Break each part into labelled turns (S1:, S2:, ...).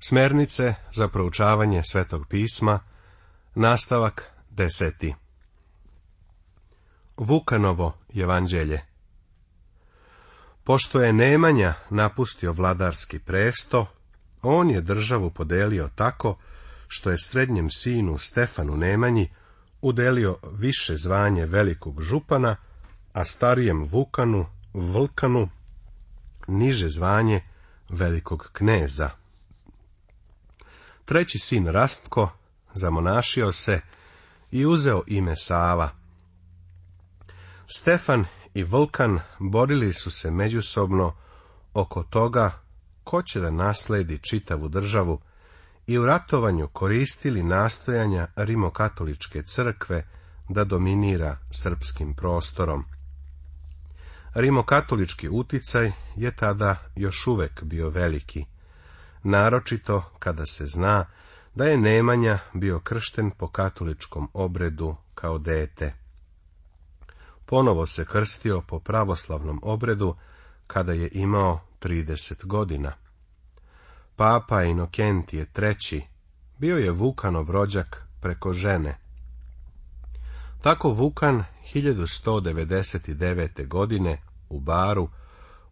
S1: Smernice za proučavanje Svetog pisma, nastavak deseti. Vukanovo evanđelje Pošto je Nemanja napustio vladarski presto, on je državu podelio tako što je srednjem sinu Stefanu Nemanji udelio više zvanje velikog župana, a starijem Vukanu, Vlkanu niže zvanje velikog kneza. Treći sin Rastko zamonašio se i uzeo ime Sava. Stefan i Vulkan borili su se međusobno oko toga ko će da nasledi čitavu državu i u ratovanju koristili nastojanja rimokatoličke crkve da dominira srpskim prostorom. Rimokatolički uticaj je tada još uvek bio veliki naročito kada se zna da je Nemanja bio kršten po katoličkom obredu kao dete. Ponovo se krstio po pravoslavnom obredu kada je imao 30 godina. Papa Inokentije III. bio je Vukanov rođak preko žene. Tako Vukan 1199. godine u Baru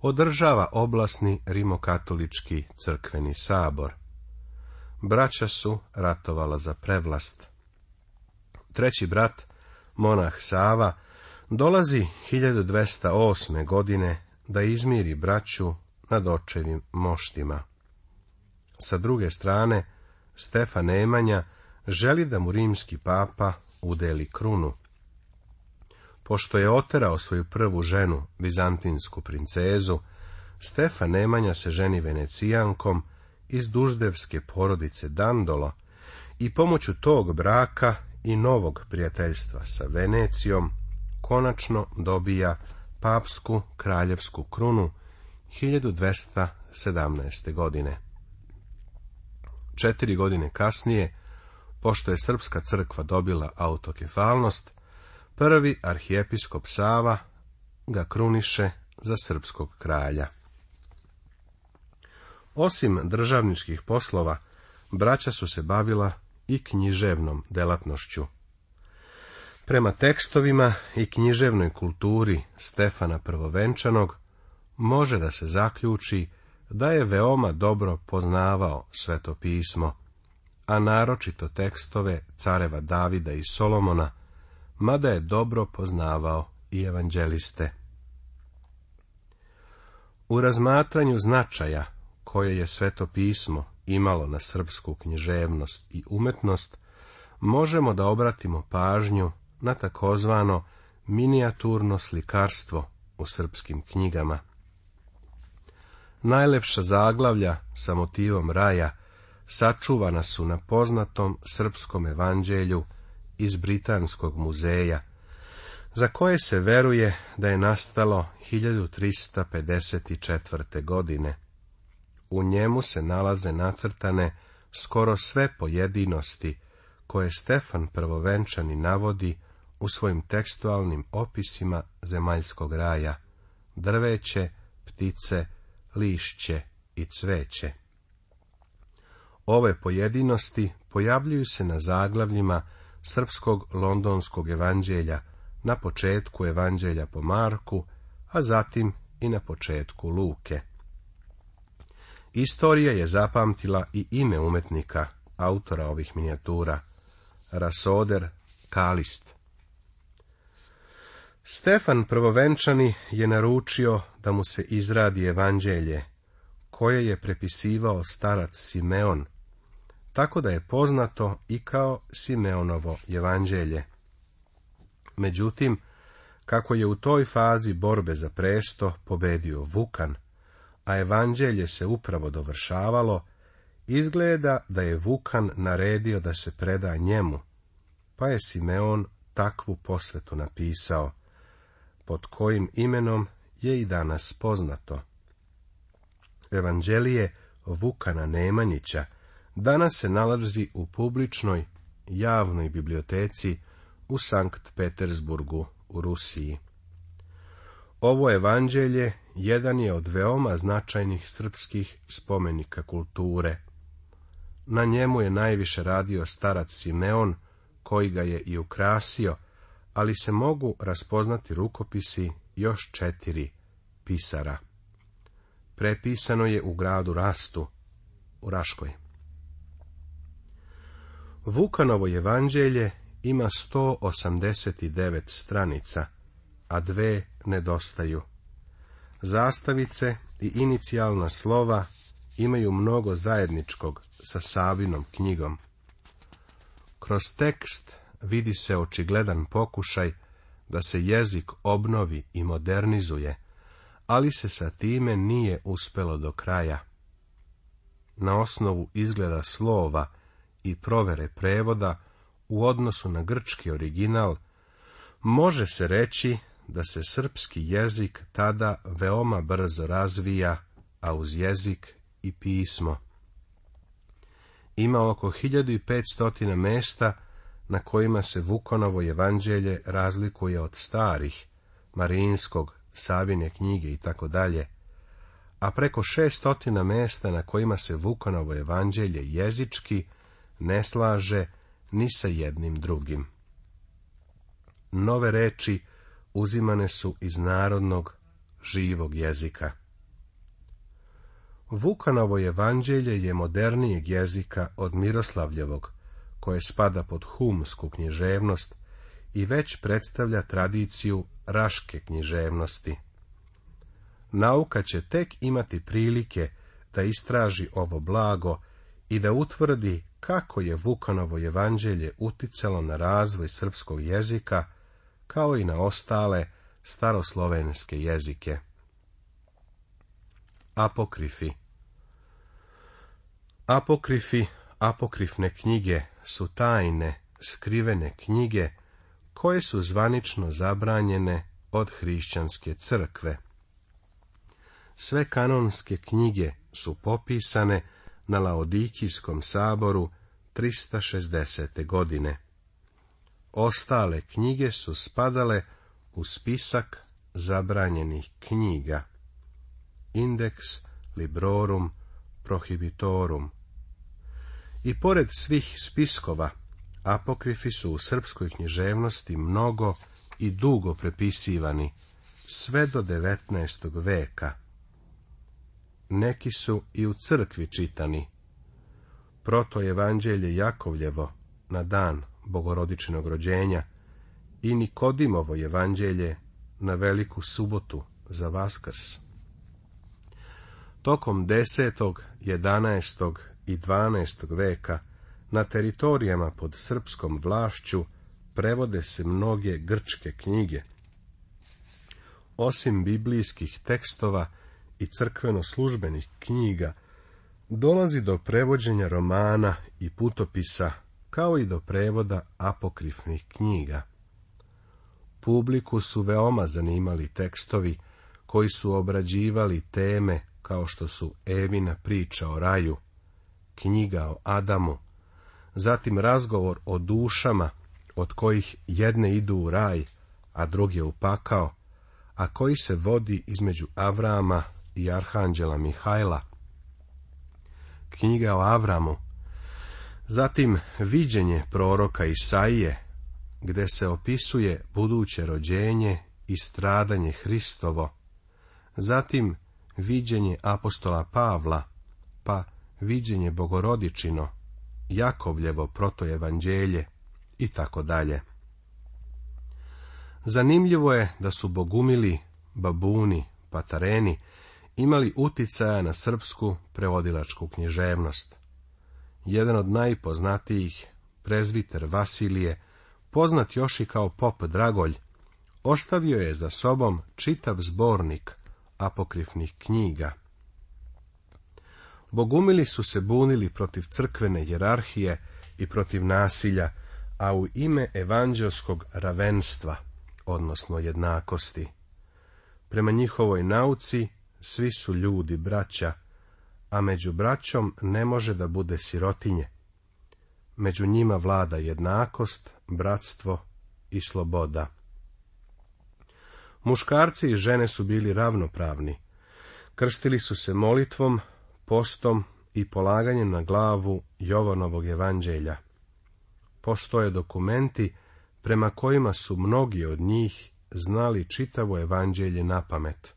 S1: održava oblasni rimokatolički crkveni sabor. Braća su ratovala za prevlast. Treći brat, monah Sava, dolazi 1208. godine da izmiri braću nad očevim moštima. Sa druge strane, Stefan Nemanja želi da mu rimski papa udeli krunu. Pošto je oterao svoju prvu ženu, bizantinsku princezu, Stefan Nemanja se ženi venecijankom iz duždevske porodice Dandolo i pomoću tog braka i novog prijateljstva sa Venecijom konačno dobija papsku kraljevsku krunu 1217. godine. Četiri godine kasnije, pošto je Srpska crkva dobila autokefalnost, prvi arhijepiskop Sava ga kruniše za srpskog kralja. Osim državničkih poslova, braća su se bavila i književnom delatnošću. Prema tekstovima i književnoj kulturi Stefana Prvovenčanog može da se zaključi da je veoma dobro poznavao sveto pismo, a naročito tekstove careva Davida i Solomona, mada je dobro poznavao i evanđeliste. U razmatranju značaja koje je sveto pismo imalo na srpsku književnost i umetnost, možemo da obratimo pažnju na takozvano minijaturno slikarstvo u srpskim knjigama. Najlepša zaglavlja sa motivom raja sačuvana su na poznatom srpskom evanđelju iz Britanskog muzeja, za koje se veruje da je nastalo 1354. godine. U njemu se nalaze nacrtane skoro sve pojedinosti koje Stefan Prvovenčani navodi u svojim tekstualnim opisima zemaljskog raja, drveće, ptice, lišće i cveće. Ove pojedinosti pojavljuju se na zaglavljima srpskog londonskog evanđelja na početku evanđelja po Marku, a zatim i na početku Luke. Istorija je zapamtila i ime umetnika, autora ovih minijatura, Rasoder Kalist. Stefan Prvovenčani je naručio da mu se izradi evanđelje, koje je prepisivao starac Simeon, tako da je poznato i kao Simeonovo evanđelje. Međutim, kako je u toj fazi borbe za presto pobedio Vukan, a evanđelje se upravo dovršavalo, izgleda da je Vukan naredio da se preda njemu, pa je Simeon takvu posvetu napisao, pod kojim imenom je i danas poznato. Evanđelije Vukana Nemanjića danas se nalazi u publičnoj javnoj biblioteci u Sankt Petersburgu u Rusiji. Ovo evanđelje jedan je od veoma značajnih srpskih spomenika kulture. Na njemu je najviše radio starac Simeon, koji ga je i ukrasio, ali se mogu raspoznati rukopisi još četiri pisara. Prepisano je u gradu Rastu, u Raškoj. Vukanovo evanđelje ima 189 stranica, a dve nedostaju. Zastavice i inicijalna slova imaju mnogo zajedničkog sa Savinom knjigom. Kroz tekst vidi se očigledan pokušaj da se jezik obnovi i modernizuje, ali se sa time nije uspelo do kraja. Na osnovu izgleda slova i provere prevoda u odnosu na grčki original, može se reći da se srpski jezik tada veoma brzo razvija, a uz jezik i pismo. Ima oko 1500 mesta na kojima se Vukonovo evanđelje razlikuje od starih, Marinskog, Savine knjige i tako dalje, a preko 600 mesta na kojima se Vukonovo evanđelje jezički ne slaže ni sa jednim drugim. Nove reči uzimane su iz narodnog živog jezika. Vukanovo evanđelje je modernijeg jezika od Miroslavljevog, koje spada pod humsku književnost i već predstavlja tradiciju raške književnosti. Nauka će tek imati prilike da istraži ovo blago i da utvrdi kako je Vukanovo evanđelje uticalo na razvoj srpskog jezika, kao i na ostale staroslovenske jezike. Apokrifi Apokrifi, apokrifne knjige su tajne, skrivene knjige, koje su zvanično zabranjene od hrišćanske crkve. Sve kanonske knjige su popisane na Laodikijskom saboru 360. godine. Ostale knjige su spadale u spisak zabranjenih knjiga. Indeks Librorum Prohibitorum. I pored svih spiskova, apokrifi su u srpskoj književnosti mnogo i dugo prepisivani, sve do 19. veka neki su i u crkvi čitani. Proto evanđelje Jakovljevo na dan bogorodičnog rođenja i Nikodimovo evanđelje na veliku subotu za Vaskrs. Tokom 10., 11. i 12. veka na teritorijama pod srpskom vlašću prevode se mnoge grčke knjige. Osim biblijskih tekstova, i crkveno-službenih knjiga dolazi do prevođenja romana i putopisa, kao i do prevoda apokrifnih knjiga. Publiku su veoma zanimali tekstovi koji su obrađivali teme kao što su Evina priča o raju, knjiga o Adamu, zatim razgovor o dušama od kojih jedne idu u raj, a druge u upakao, a koji se vodi između Avrama i Arhanđela Mihajla, knjiga o Avramu, zatim viđenje proroka Isaije, gde se opisuje buduće rođenje i stradanje Hristovo, zatim viđenje apostola Pavla, pa viđenje bogorodičino, Jakovljevo protoevanđelje i tako dalje. Zanimljivo je da su bogumili, babuni, patareni, imali utjecaja na srpsku prevodilačku književnost. Jedan od najpoznatijih, prezviter Vasilije, poznat još i kao pop Dragolj, ostavio je za sobom čitav zbornik apokrifnih knjiga. Bogumili su se bunili protiv crkvene jerarhije i protiv nasilja, a u ime evanđelskog ravenstva, odnosno jednakosti. Prema njihovoj nauci svi su ljudi, braća, a među braćom ne može da bude sirotinje. Među njima vlada jednakost, bratstvo i sloboda. Muškarci i žene su bili ravnopravni. Krstili su se molitvom, postom i polaganjem na glavu Jovanovog evanđelja. Postoje dokumenti prema kojima su mnogi od njih znali čitavo evanđelje na pamet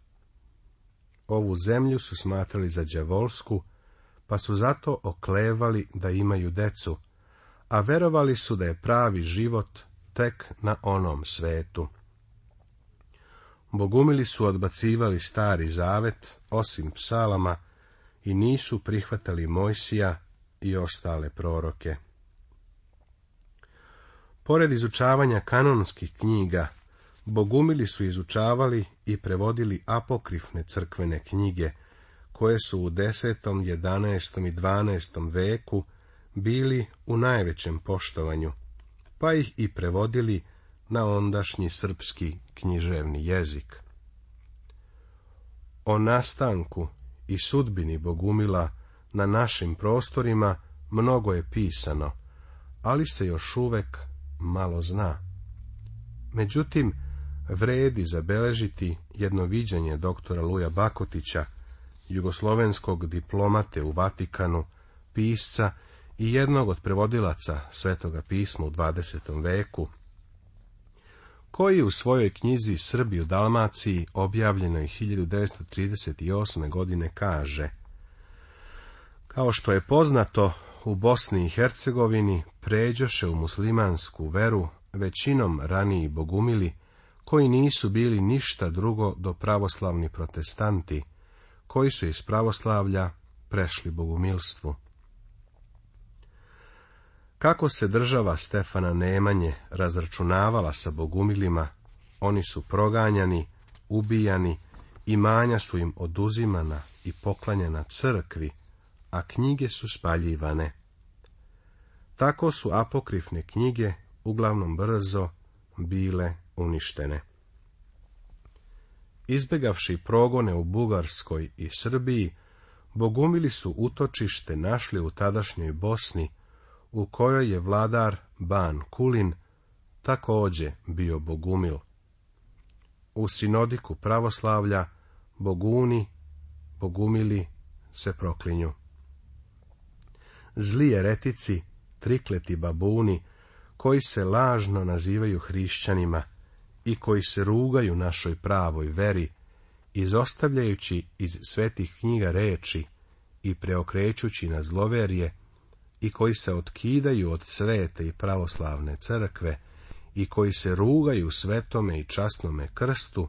S1: ovu zemlju su smatrali za đavolsku, pa su zato oklevali da imaju decu, a verovali su da je pravi život tek na onom svetu. Bogumili su odbacivali stari zavet, osim psalama, i nisu prihvatali Mojsija i ostale proroke. Pored izučavanja kanonskih knjiga, bogumili su izučavali i prevodili apokrifne crkvene knjige, koje su u desetom, 11. i 12. veku bili u najvećem poštovanju, pa ih i prevodili na ondašnji srpski književni jezik. O nastanku i sudbini Bogumila na našim prostorima mnogo je pisano, ali se još uvek malo zna. Međutim, vredi zabeležiti jedno viđanje doktora Luja Bakotića, jugoslovenskog diplomate u Vatikanu, pisca i jednog od prevodilaca Svetoga pisma u 20. veku, koji u svojoj knjizi Srbi u Dalmaciji, objavljenoj 1938. godine, kaže Kao što je poznato, u Bosni i Hercegovini pređoše u muslimansku veru većinom raniji bogumili, koji nisu bili ništa drugo do pravoslavni protestanti, koji su iz pravoslavlja prešli bogumilstvu. Kako se država Stefana Nemanje razračunavala sa bogumilima, oni su proganjani, ubijani, imanja su im oduzimana i poklanjena crkvi, a knjige su spaljivane. Tako su apokrifne knjige uglavnom brzo bile uništene. Izbjegavši progone u Bugarskoj i Srbiji, bogumili su utočište našli u tadašnjoj Bosni, u kojoj je vladar Ban Kulin također bio bogumil. U sinodiku pravoslavlja boguni, bogumili se proklinju. Zli eretici, trikleti babuni, koji se lažno nazivaju hrišćanima i koji se rugaju našoj pravoj veri, izostavljajući iz svetih knjiga reči i preokrećući na zloverje, i koji se otkidaju od svete i pravoslavne crkve, i koji se rugaju svetome i časnome krstu,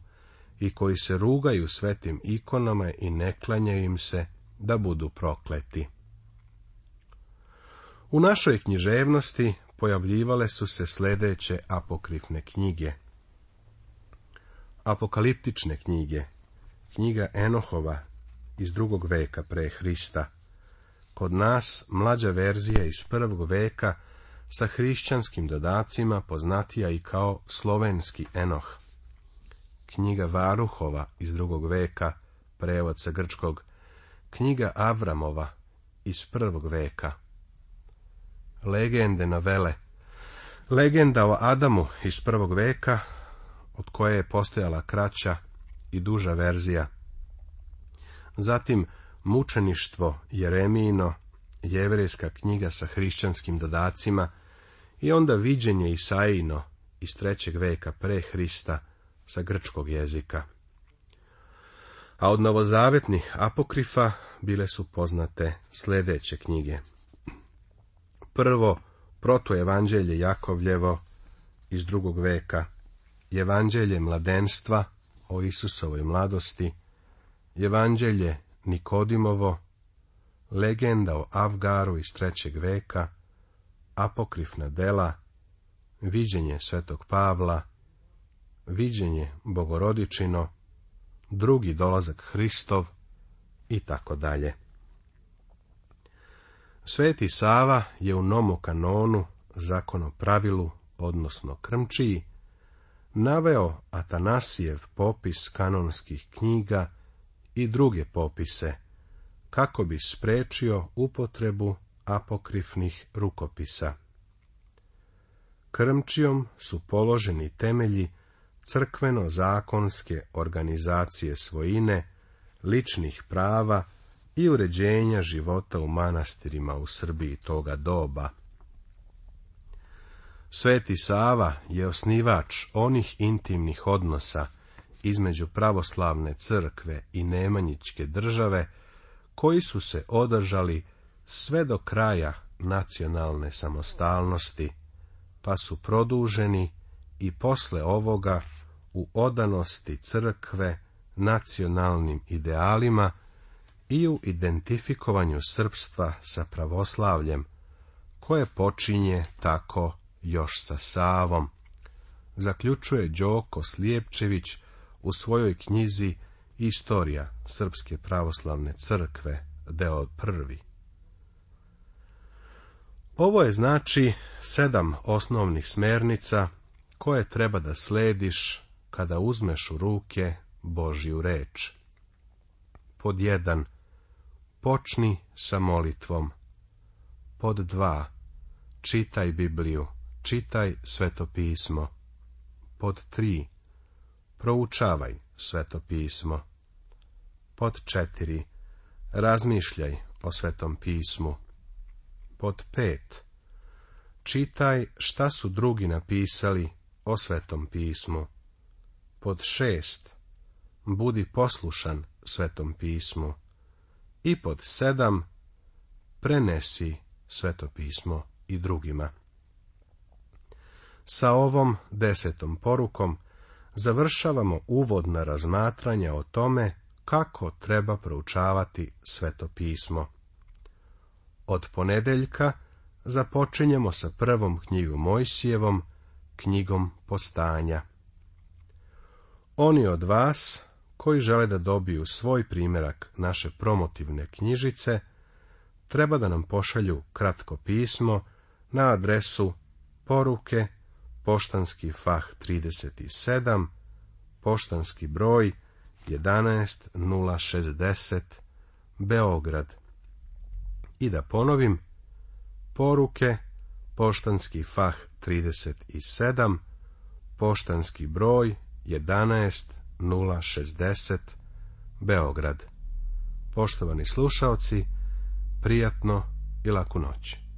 S1: i koji se rugaju svetim ikonama i ne klanjaju im se da budu prokleti. U našoj književnosti pojavljivale su se sljedeće apokrifne knjige. Apokaliptične knjige, knjiga Enohova iz drugog veka pre Hrista, kod nas mlađa verzija iz prvog veka sa hrišćanskim dodacima poznatija i kao slovenski Enoh. Knjiga Varuhova iz drugog veka, prevod sa grčkog, knjiga Avramova iz prvog veka, legende navele. Legenda o Adamu iz prvog veka, od koje je postojala kraća i duža verzija. Zatim mučeništvo Jeremijino, jevrijska knjiga sa hrišćanskim dodacima i onda viđenje Isaino iz trećeg veka pre Hrista sa grčkog jezika. A od novozavetnih apokrifa bile su poznate sljedeće knjige prvo protoevanđelje Jakovljevo iz drugog veka, evanđelje mladenstva o Isusovoj mladosti, evanđelje Nikodimovo, legenda o Avgaru iz trećeg veka, apokrifna dela, viđenje svetog Pavla, viđenje bogorodičino, drugi dolazak Hristov i tako dalje. Sveti Sava je u kanonu, o pravilu, odnosno krmčiji, naveo Atanasijev popis kanonskih knjiga i druge popise, kako bi sprečio upotrebu apokrifnih rukopisa. Krmčijom su položeni temelji crkveno-zakonske organizacije svojine, ličnih prava i uređenja života u manastirima u Srbiji toga doba. Sveti Sava je osnivač onih intimnih odnosa između pravoslavne crkve i nemanjičke države, koji su se održali sve do kraja nacionalne samostalnosti, pa su produženi i posle ovoga u odanosti crkve nacionalnim idealima i u identifikovanju srpstva sa pravoslavljem, koje počinje tako još sa Savom. Zaključuje Đoko Slijepčević u svojoj knjizi Istorija Srpske pravoslavne crkve, deo prvi. Ovo je znači sedam osnovnih smernica koje treba da slediš kada uzmeš u ruke Božju reč. Pod jedan – Počni sa molitvom. Pod 2. Čitaj Bibliju. Čitaj Sveto pismo. Pod 3. Proučavaj Sveto pismo. Pod četiri. Razmišljaj o Svetom pismu. Pod pet Čitaj šta su drugi napisali o Svetom pismu. Pod šest. Budi poslušan Svetom pismu i pod sedam prenesi sveto pismo i drugima. Sa ovom desetom porukom završavamo uvodna razmatranja o tome kako treba proučavati sveto pismo. Od ponedeljka započinjemo sa prvom knjigu Mojsijevom, knjigom postanja. Oni od vas koji žele da dobiju svoj primjerak naše promotivne knjižice, treba da nam pošalju kratko pismo na adresu poruke poštanski fah 37, poštanski broj 11060, Beograd. I da ponovim, poruke poštanski fah 37, poštanski broj 11060, 060 Beograd. Poštovani slušaoci, prijatno i laku noć.